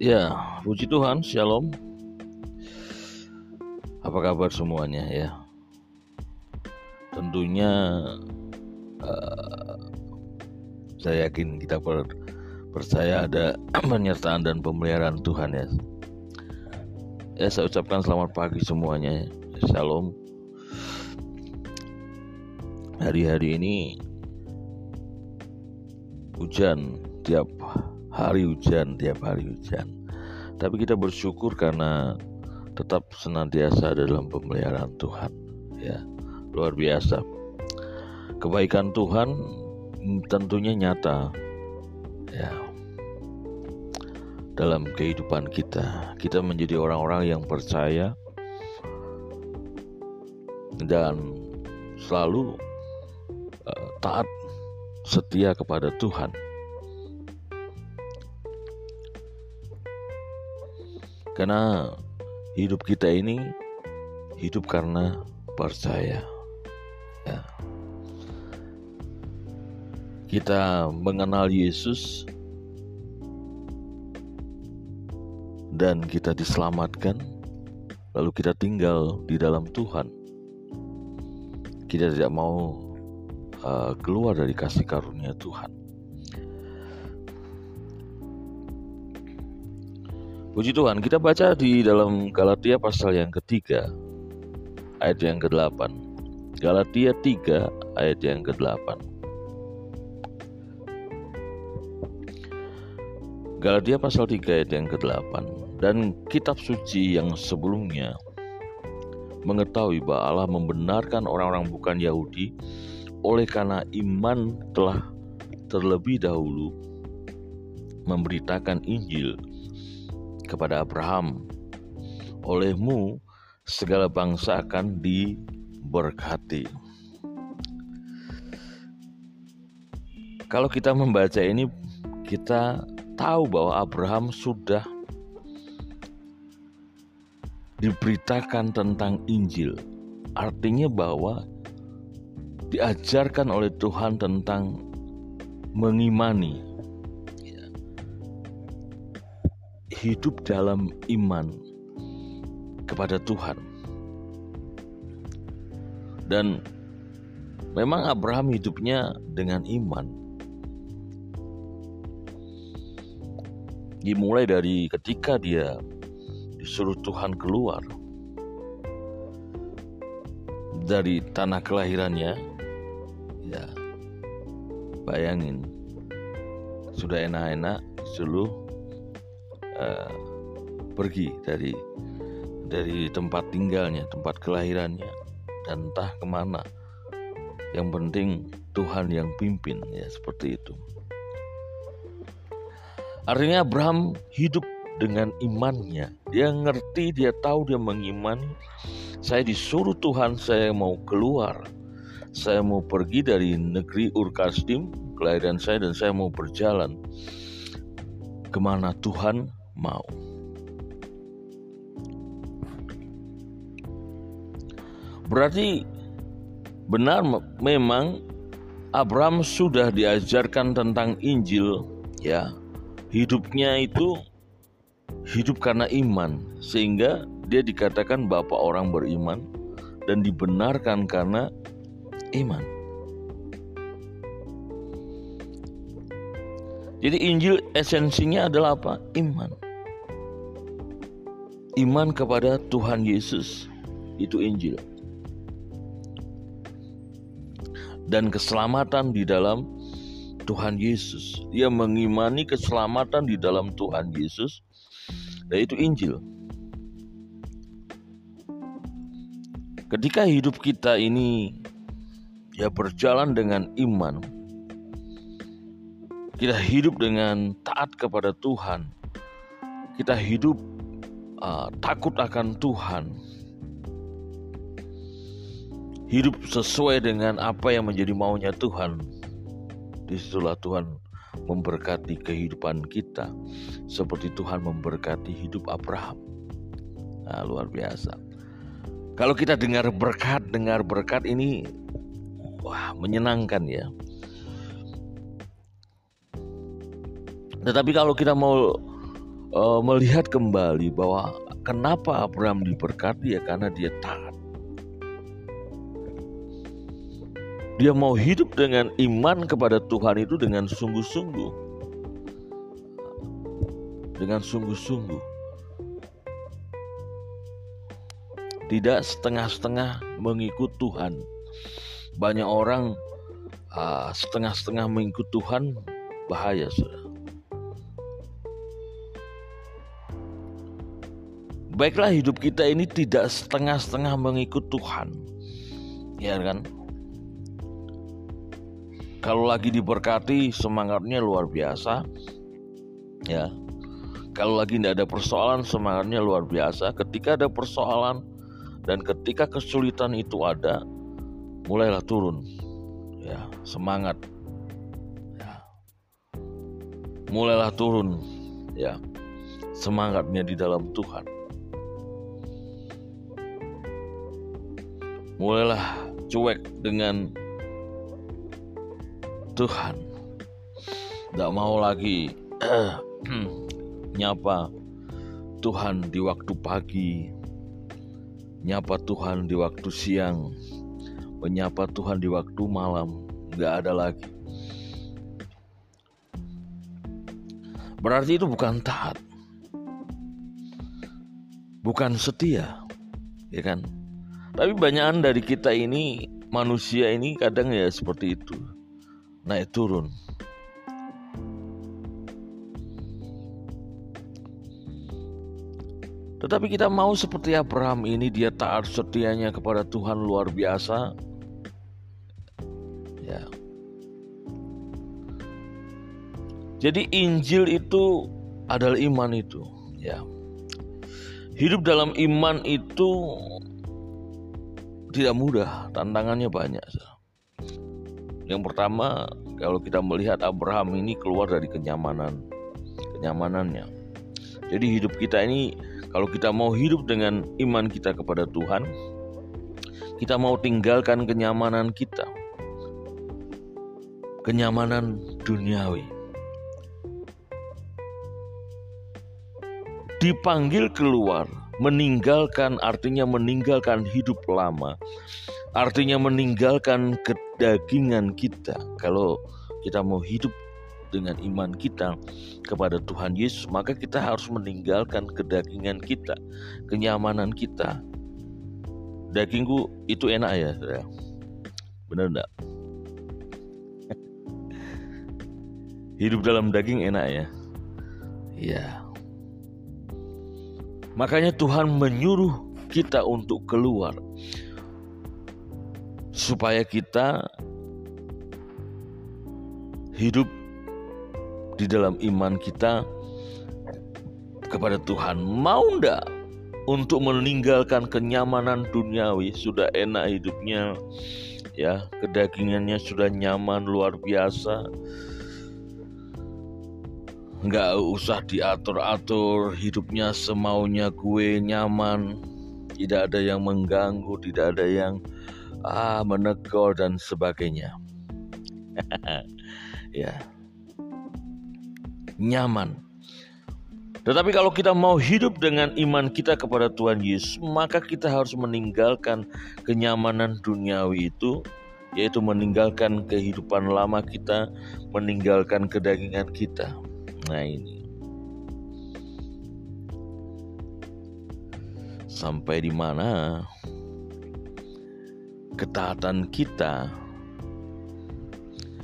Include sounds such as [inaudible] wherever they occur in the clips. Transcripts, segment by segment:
Ya, puji Tuhan, Shalom. Apa kabar semuanya ya? Tentunya uh, saya yakin kita per, percaya ada [clears throat] penyertaan dan pemeliharaan Tuhan ya. Ya, saya ucapkan selamat pagi semuanya. Shalom. Hari-hari ini hujan tiap hari hujan tiap hari hujan. Tapi kita bersyukur karena tetap senantiasa dalam pemeliharaan Tuhan ya. Luar biasa. Kebaikan Tuhan tentunya nyata ya dalam kehidupan kita. Kita menjadi orang-orang yang percaya dan selalu uh, taat setia kepada Tuhan Karena hidup kita ini hidup karena percaya. Ya. Kita mengenal Yesus dan kita diselamatkan, lalu kita tinggal di dalam Tuhan. Kita tidak mau uh, keluar dari kasih karunia Tuhan. Puji Tuhan, kita baca di dalam Galatia pasal yang ketiga, ayat yang ke-8. Galatia 3 ayat yang ke-8. Galatia pasal 3 ayat yang ke-8 dan kitab suci yang sebelumnya mengetahui bahwa Allah membenarkan orang-orang bukan Yahudi oleh karena iman telah terlebih dahulu memberitakan Injil kepada Abraham, "Olehmu segala bangsa akan diberkati." Kalau kita membaca ini, kita tahu bahwa Abraham sudah diberitakan tentang Injil. Artinya bahwa diajarkan oleh Tuhan tentang mengimani hidup dalam iman kepada Tuhan. Dan memang Abraham hidupnya dengan iman. Dimulai dari ketika dia disuruh Tuhan keluar dari tanah kelahirannya, ya bayangin sudah enak-enak disuruh uh, pergi dari dari tempat tinggalnya, tempat kelahirannya, dan entah ke mana. Yang penting Tuhan yang pimpin, ya seperti itu. Artinya Abraham hidup dengan imannya. Dia ngerti, dia tahu, dia mengimani. Saya disuruh Tuhan, saya mau keluar. Saya mau pergi dari negeri Urkasdim, kelahiran saya, dan saya mau berjalan ke mana Tuhan mau. Berarti benar memang Abraham sudah diajarkan tentang Injil ya. Hidupnya itu hidup karena iman sehingga dia dikatakan bapak orang beriman dan dibenarkan karena iman. Jadi Injil esensinya adalah apa? Iman. Iman kepada Tuhan Yesus itu Injil. Dan keselamatan di dalam Tuhan Yesus. Dia mengimani keselamatan di dalam Tuhan Yesus, yaitu Injil. Ketika hidup kita ini ya berjalan dengan iman, kita hidup dengan taat kepada Tuhan, kita hidup uh, takut akan Tuhan, hidup sesuai dengan apa yang menjadi maunya Tuhan. Di situlah Tuhan memberkati kehidupan kita seperti Tuhan memberkati hidup Abraham. Nah, luar biasa. Kalau kita dengar berkat, dengar berkat ini wah menyenangkan ya. Tetapi kalau kita mau uh, melihat kembali bahwa kenapa Abraham diberkati ya karena dia taat. Dia mau hidup dengan iman kepada Tuhan itu dengan sungguh-sungguh. Dengan sungguh-sungguh. Tidak setengah-setengah mengikut Tuhan. Banyak orang uh, setengah-setengah mengikut Tuhan bahaya sudah. Baiklah hidup kita ini tidak setengah-setengah mengikut Tuhan. Ya kan? Kalau lagi diberkati semangatnya luar biasa. Ya. Kalau lagi tidak ada persoalan semangatnya luar biasa. Ketika ada persoalan dan ketika kesulitan itu ada, mulailah turun. Ya, semangat. Ya. Mulailah turun. Ya. Semangatnya di dalam Tuhan. Mulailah cuek dengan Tuhan. Tidak mau lagi [clears throat] nyapa Tuhan di waktu pagi nyapa Tuhan di waktu siang menyapa Tuhan di waktu malam. Nggak ada lagi. Berarti itu bukan taat. Bukan setia ya kan tapi banyakan dari kita ini manusia ini kadang ya seperti itu. Naik turun. Tetapi kita mau seperti Abraham ini dia taat setianya kepada Tuhan luar biasa. Ya. Jadi Injil itu adalah iman itu, ya. Hidup dalam iman itu tidak mudah, tantangannya banyak. Yang pertama, kalau kita melihat Abraham ini keluar dari kenyamanan, kenyamanannya. Jadi hidup kita ini kalau kita mau hidup dengan iman kita kepada Tuhan, kita mau tinggalkan kenyamanan kita. Kenyamanan duniawi. Dipanggil keluar Meninggalkan artinya meninggalkan hidup lama. Artinya meninggalkan kedagingan kita. Kalau kita mau hidup dengan iman kita kepada Tuhan Yesus, maka kita harus meninggalkan kedagingan kita, kenyamanan kita. Dagingku itu enak ya, saudara. Benar enggak? [laughs] Hidup dalam daging enak ya. Iya. Makanya Tuhan menyuruh kita untuk keluar. Supaya kita hidup di dalam iman kita kepada Tuhan. Mau ndak untuk meninggalkan kenyamanan duniawi? Sudah enak hidupnya ya. Kedagingannya sudah nyaman luar biasa nggak usah diatur-atur hidupnya semaunya gue nyaman. Tidak ada yang mengganggu tidak ada yang ah menegur dan sebagainya. [laughs] Ya. Nyaman. Tetapi kalau kita mau hidup dengan iman kita kepada Tuhan Yesus maka kita harus meninggalkan kenyamanan duniawi itu yaitu meninggalkan kehidupan lama kita meninggalkan kedagingan kita Nah ini. Sampai di mana ketaatan kita?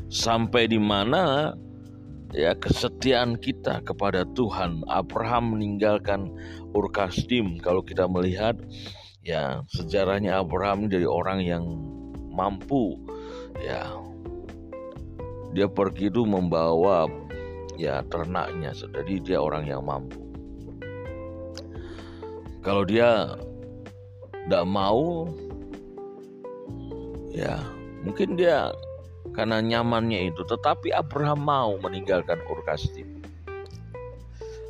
Sampai di mana ya kesetiaan kita kepada Tuhan? Abraham meninggalkan Ur kalau kita melihat ya sejarahnya Abraham dari orang yang mampu ya. Dia pergi itu membawa ya ternaknya. Jadi dia orang yang mampu. Kalau dia tidak mau ya mungkin dia karena nyamannya itu tetapi Abraham mau meninggalkan Ur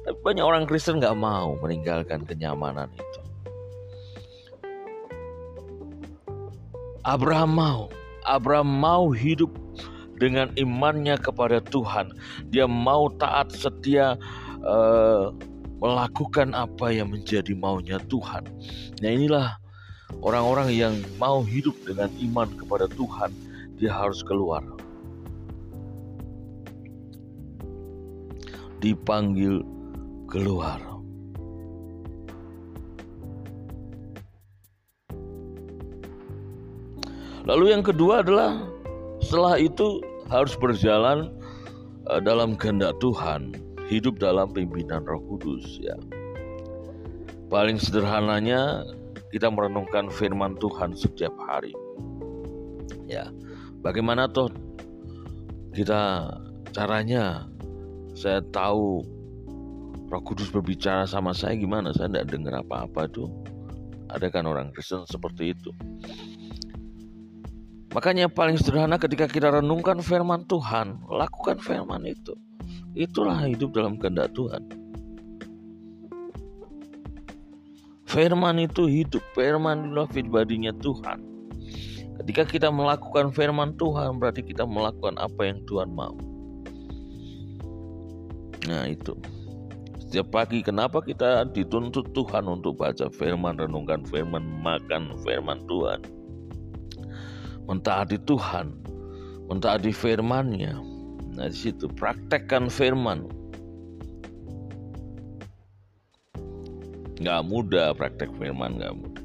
tapi banyak orang Kristen nggak mau meninggalkan kenyamanan itu. Abraham mau. Abraham mau hidup dengan imannya kepada Tuhan. Dia mau taat setia uh, melakukan apa yang menjadi maunya Tuhan. Nah inilah orang-orang yang mau hidup dengan iman kepada Tuhan, dia harus keluar. Dipanggil keluar. Lalu yang kedua adalah setelah itu harus berjalan eh, dalam kehendak Tuhan, hidup dalam pimpinan Roh Kudus ya. Paling sederhananya kita merenungkan firman Tuhan setiap hari. Ya. Bagaimana toh kita caranya saya tahu Roh Kudus berbicara sama saya gimana? Saya tidak dengar apa-apa tuh. Ada kan orang Kristen seperti itu. Makanya paling sederhana ketika kita renungkan firman Tuhan, lakukan firman itu. Itulah hidup dalam kehendak Tuhan. Firman itu hidup, firman itulah pribadinya Tuhan. Ketika kita melakukan firman Tuhan, berarti kita melakukan apa yang Tuhan mau. Nah itu. Setiap pagi kenapa kita dituntut Tuhan untuk baca firman, renungkan firman, makan firman Tuhan mentaati Tuhan, mentaati firman-Nya. Nah, di situ praktekkan firman. Gak mudah praktek firman, gak mudah.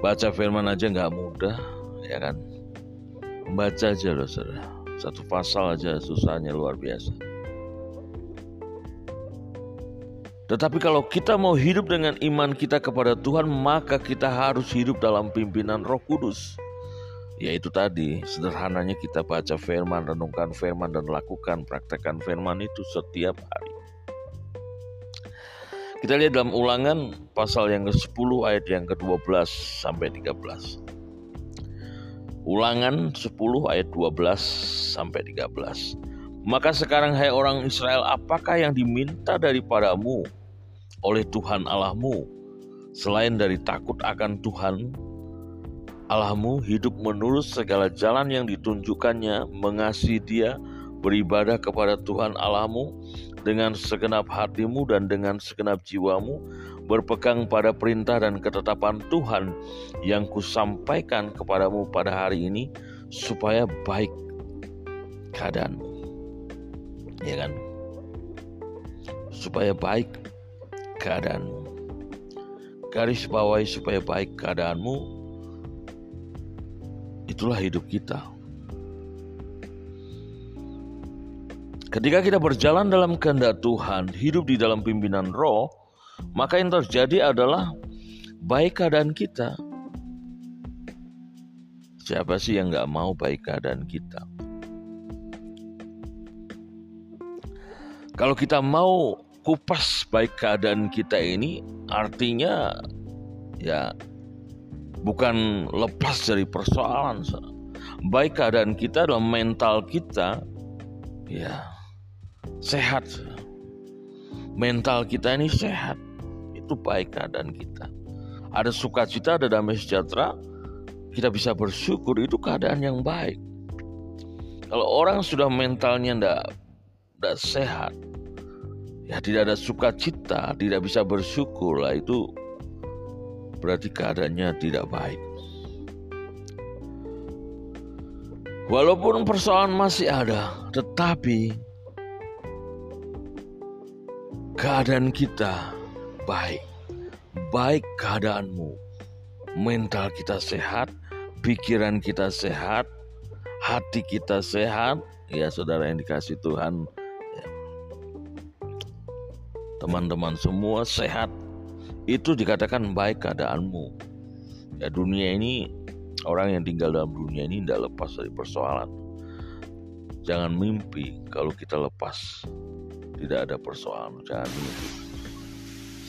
Baca firman aja gak mudah, ya kan? Membaca aja loh, saudara. Satu pasal aja susahnya luar biasa. Tetapi kalau kita mau hidup dengan iman kita kepada Tuhan, maka kita harus hidup dalam pimpinan Roh Kudus yaitu tadi sederhananya kita baca firman, renungkan firman dan lakukan praktekkan firman itu setiap hari. Kita lihat dalam ulangan pasal yang ke-10 ayat yang ke-12 sampai 13. Ulangan 10 ayat 12 sampai 13. Maka sekarang hai orang Israel, apakah yang diminta daripadamu oleh Tuhan Allahmu selain dari takut akan Tuhan Allahmu hidup menurut segala jalan yang ditunjukkannya, mengasihi Dia, beribadah kepada Tuhan Allahmu dengan segenap hatimu dan dengan segenap jiwamu, berpegang pada perintah dan ketetapan Tuhan yang kusampaikan kepadamu pada hari ini, supaya baik keadaanmu. Ya kan? Supaya baik keadaanmu. Garis bawahi supaya baik keadaanmu Itulah hidup kita. Ketika kita berjalan dalam kehendak Tuhan, hidup di dalam pimpinan roh, maka yang terjadi adalah baik keadaan kita. Siapa sih yang nggak mau baik keadaan kita? Kalau kita mau kupas baik keadaan kita ini, artinya ya bukan lepas dari persoalan. Baik keadaan kita dalam mental kita, ya sehat. Mental kita ini sehat, itu baik keadaan kita. Ada sukacita, ada damai sejahtera, kita bisa bersyukur itu keadaan yang baik. Kalau orang sudah mentalnya tidak tidak sehat, ya tidak ada sukacita, tidak bisa bersyukur lah itu berarti keadaannya tidak baik. Walaupun persoalan masih ada, tetapi keadaan kita baik. Baik keadaanmu, mental kita sehat, pikiran kita sehat, hati kita sehat, ya saudara yang dikasih Tuhan. Teman-teman semua sehat, itu dikatakan baik keadaanmu. Ya dunia ini orang yang tinggal dalam dunia ini tidak lepas dari persoalan. Jangan mimpi kalau kita lepas tidak ada persoalan. Jangan mimpi.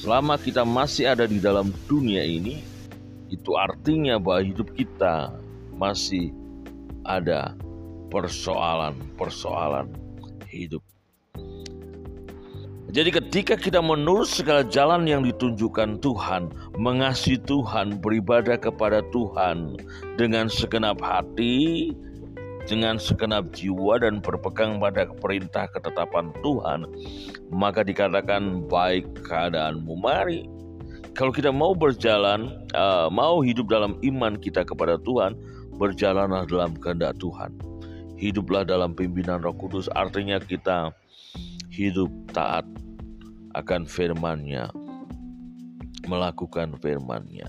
Selama kita masih ada di dalam dunia ini, itu artinya bahwa hidup kita masih ada persoalan-persoalan hidup. Jadi ketika kita menurut segala jalan yang ditunjukkan Tuhan, mengasihi Tuhan, beribadah kepada Tuhan dengan segenap hati, dengan segenap jiwa dan berpegang pada perintah ketetapan Tuhan, maka dikatakan baik keadaanmu. Mari, kalau kita mau berjalan, uh, mau hidup dalam iman kita kepada Tuhan, berjalanlah dalam kehendak Tuhan. Hiduplah dalam pimpinan Roh Kudus, artinya kita hidup taat akan firman-Nya, melakukan firman-Nya.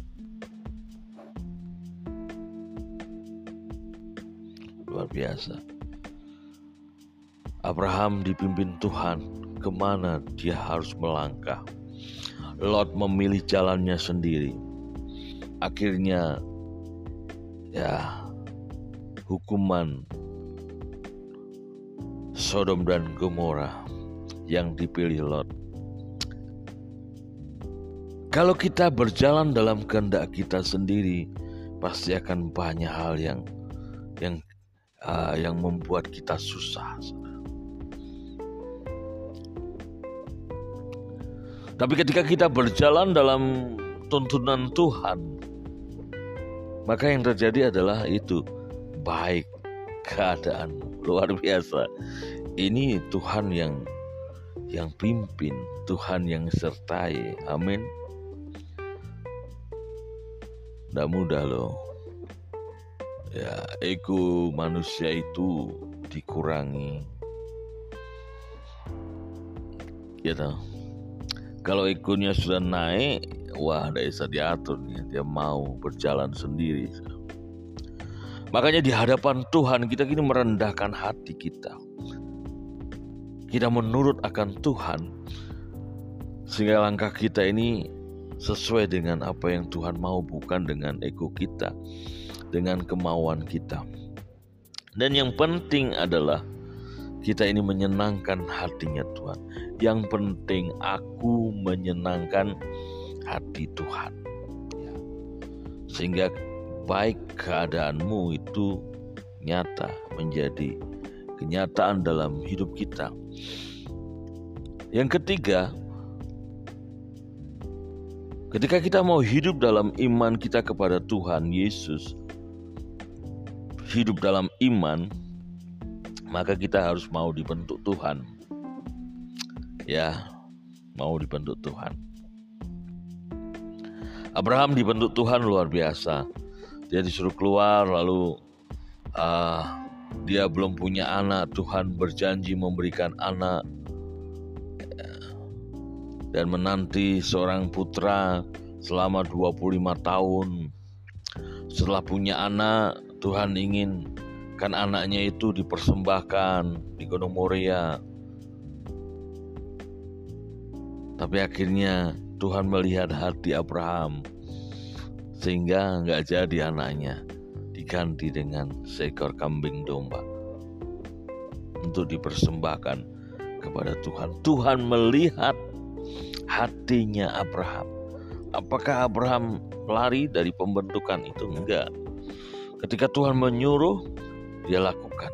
luar biasa. Abraham dipimpin Tuhan ke mana dia harus melangkah. Lot memilih jalannya sendiri. Akhirnya ya hukuman Sodom dan Gomora yang dipilih Lot. Kalau kita berjalan dalam kehendak kita sendiri, pasti akan banyak hal yang yang uh, yang membuat kita susah. Tapi ketika kita berjalan dalam tuntunan Tuhan, maka yang terjadi adalah itu baik keadaan luar biasa. Ini Tuhan yang yang pimpin, Tuhan yang sertai. Amin. Tidak mudah loh. Ya ego manusia itu dikurangi. Ya tahu kalau egonya sudah naik wah tidak bisa diatur nih. Dia mau berjalan sendiri. Makanya di hadapan Tuhan kita kini merendahkan hati kita kita menurut akan Tuhan sehingga langkah kita ini sesuai dengan apa yang Tuhan mau bukan dengan ego kita dengan kemauan kita. Dan yang penting adalah kita ini menyenangkan hatinya Tuhan. Yang penting aku menyenangkan hati Tuhan. Sehingga baik keadaanmu itu nyata menjadi kenyataan dalam hidup kita. Yang ketiga, ketika kita mau hidup dalam iman kita kepada Tuhan Yesus, hidup dalam iman, maka kita harus mau dibentuk Tuhan. Ya, mau dibentuk Tuhan. Abraham dibentuk Tuhan luar biasa. Dia disuruh keluar lalu uh, dia belum punya anak, Tuhan berjanji memberikan anak dan menanti seorang putra selama 25 tahun. Setelah punya anak, Tuhan ingin kan anaknya itu dipersembahkan di Gunung Moria. Tapi akhirnya Tuhan melihat hati Abraham sehingga nggak jadi anaknya diganti dengan seekor kambing domba untuk dipersembahkan kepada Tuhan. Tuhan melihat hatinya Abraham. Apakah Abraham lari dari pembentukan itu? Enggak. Ketika Tuhan menyuruh, dia lakukan.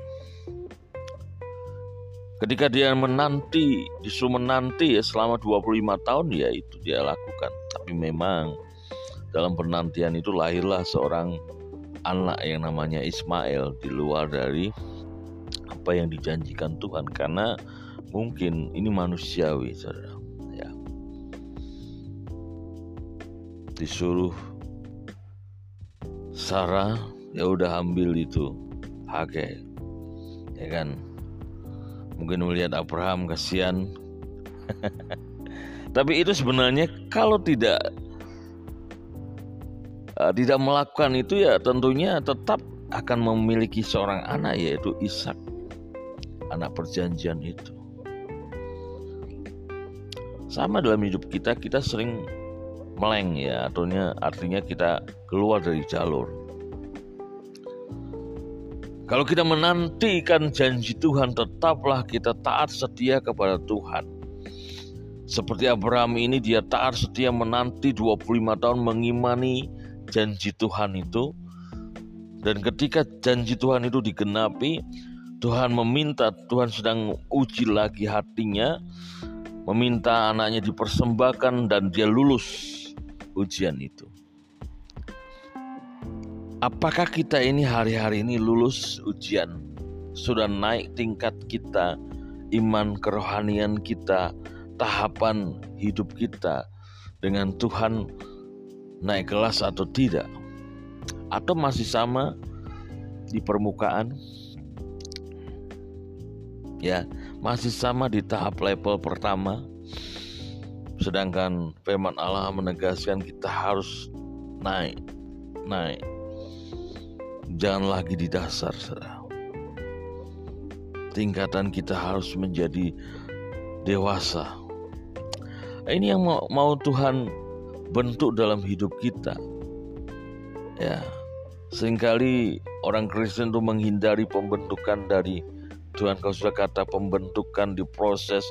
Ketika dia menanti, disuruh menanti ya selama 25 tahun ya itu dia lakukan. Tapi memang dalam penantian itu lahirlah seorang anak yang namanya Ismail di luar dari apa yang dijanjikan Tuhan. Karena mungkin ini manusiawi saudara. Ya. Disuruh Sarah ya udah ambil itu hake ya kan? Mungkin melihat Abraham kasihan. [laughs] Tapi itu sebenarnya kalau tidak uh, tidak melakukan itu ya tentunya tetap akan memiliki seorang anak yaitu Ishak. Anak perjanjian itu. Sama dalam hidup kita kita sering meleng ya artinya artinya kita keluar dari jalur. Kalau kita menantikan janji Tuhan, tetaplah kita taat setia kepada Tuhan. Seperti Abraham ini dia taat setia menanti 25 tahun mengimani janji Tuhan itu. Dan ketika janji Tuhan itu digenapi, Tuhan meminta, Tuhan sedang uji lagi hatinya, meminta anaknya dipersembahkan dan dia lulus ujian itu. Apakah kita ini hari-hari ini lulus ujian sudah naik tingkat kita, iman kerohanian kita, tahapan hidup kita dengan Tuhan naik kelas atau tidak, atau masih sama di permukaan, ya masih sama di tahap level pertama. Sedangkan firman Allah menegaskan kita harus naik, naik. Jangan lagi di dasar, saudara tingkatan kita harus menjadi dewasa. Ini yang mau, mau Tuhan bentuk dalam hidup kita. Ya, sering kali orang Kristen itu menghindari pembentukan dari Tuhan kalau sudah kata pembentukan di proses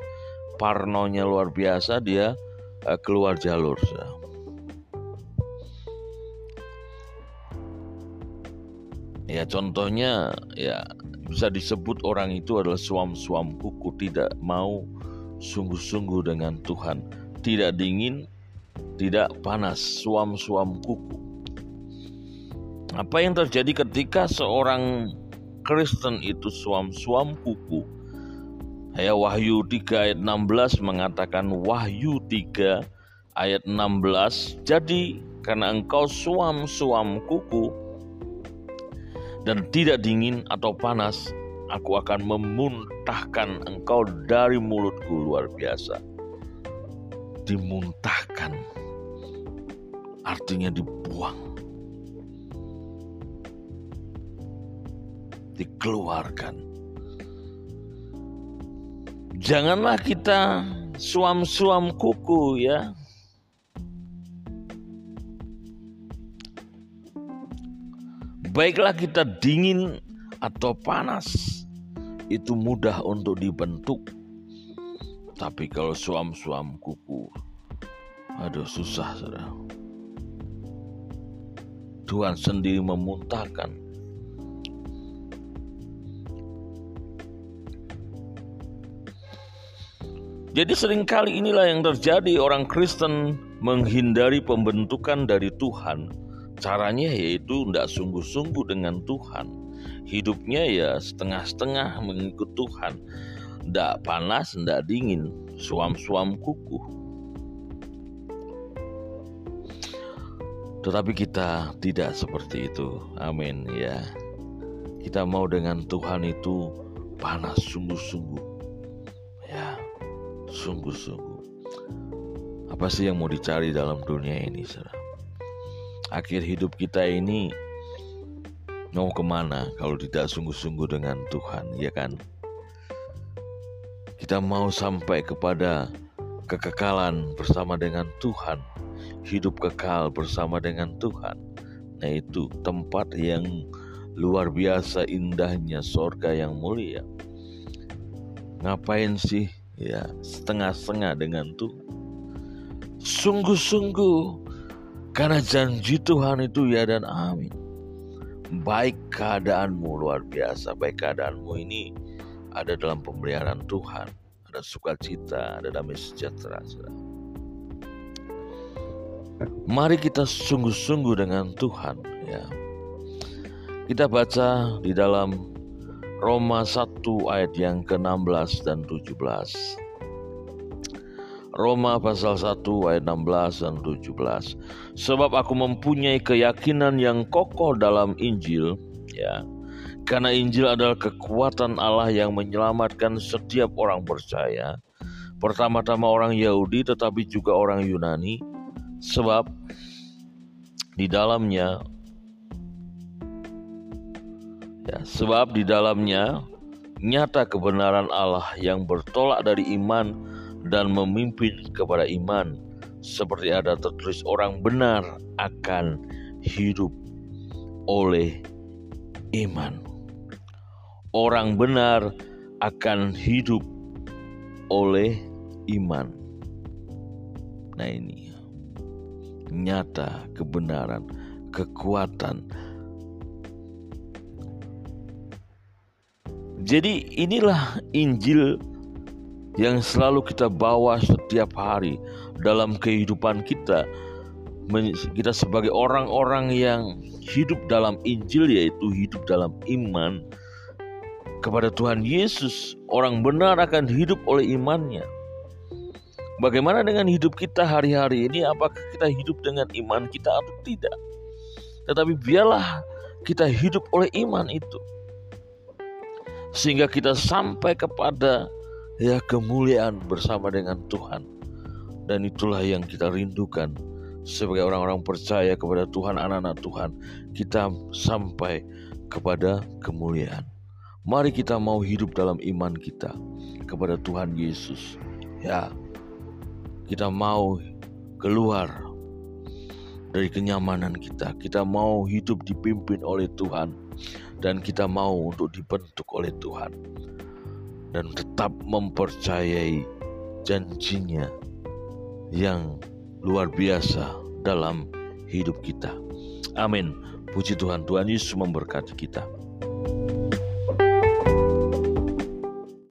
parnonya luar biasa dia uh, keluar jalur. Ya contohnya ya bisa disebut orang itu adalah suam-suam kuku tidak mau sungguh-sungguh dengan Tuhan tidak dingin tidak panas suam-suam kuku. Apa yang terjadi ketika seorang Kristen itu suam-suam kuku? Ya Wahyu 3 ayat 16 mengatakan Wahyu 3 ayat 16 Jadi karena engkau suam-suam kuku dan tidak dingin atau panas, aku akan memuntahkan engkau dari mulutku. Luar biasa. Dimuntahkan artinya dibuang. Dikeluarkan. Janganlah kita suam-suam kuku ya. Baiklah kita dingin atau panas, itu mudah untuk dibentuk. Tapi kalau suam-suam kuku, aduh susah saudara. Tuhan sendiri memuntahkan. Jadi sering kali inilah yang terjadi orang Kristen menghindari pembentukan dari Tuhan Caranya yaitu tidak sungguh-sungguh dengan Tuhan. Hidupnya ya setengah-setengah mengikut Tuhan. Tidak panas, tidak dingin, suam-suam kuku. Tetapi kita tidak seperti itu. Amin ya. Kita mau dengan Tuhan itu panas sungguh-sungguh. Ya, sungguh-sungguh. Apa sih yang mau dicari dalam dunia ini, saudara? akhir hidup kita ini mau ke mana kalau tidak sungguh-sungguh dengan Tuhan, ya kan? Kita mau sampai kepada kekekalan bersama dengan Tuhan, hidup kekal bersama dengan Tuhan. Nah itu tempat yang luar biasa indahnya sorga yang mulia. Ngapain sih ya setengah-setengah dengan Tuhan? Sungguh-sungguh karena janji Tuhan itu ya dan amin. Baik keadaanmu luar biasa, baik keadaanmu ini ada dalam pemeliharaan Tuhan, ada sukacita, ada damai sejahtera. Mari kita sungguh-sungguh dengan Tuhan ya. Kita baca di dalam Roma 1 ayat yang ke-16 dan 17. Roma pasal 1 ayat 16 dan 17. Sebab aku mempunyai keyakinan yang kokoh dalam Injil, ya. Karena Injil adalah kekuatan Allah yang menyelamatkan setiap orang percaya. Pertama-tama orang Yahudi tetapi juga orang Yunani. Sebab di dalamnya ya, sebab di dalamnya nyata kebenaran Allah yang bertolak dari iman dan memimpin kepada iman seperti ada tertulis orang benar akan hidup oleh iman. Orang benar akan hidup oleh iman. Nah ini nyata kebenaran, kekuatan. Jadi inilah Injil yang selalu kita bawa setiap hari dalam kehidupan kita. Kita sebagai orang-orang yang hidup dalam Injil, yaitu hidup dalam iman, kepada Tuhan Yesus, orang benar akan hidup oleh imannya. Bagaimana dengan hidup kita hari-hari ini? Apakah kita hidup dengan iman kita atau tidak? Tetapi biarlah kita hidup oleh iman itu. Sehingga kita sampai kepada ya kemuliaan bersama dengan Tuhan. Dan itulah yang kita rindukan sebagai orang-orang percaya kepada Tuhan, anak-anak Tuhan. Kita sampai kepada kemuliaan. Mari kita mau hidup dalam iman kita kepada Tuhan Yesus. Ya, kita mau keluar dari kenyamanan kita. Kita mau hidup dipimpin oleh Tuhan dan kita mau untuk dibentuk oleh Tuhan dan tetap mempercayai janjinya yang luar biasa dalam hidup kita. Amin. Puji Tuhan, Tuhan Yesus memberkati kita.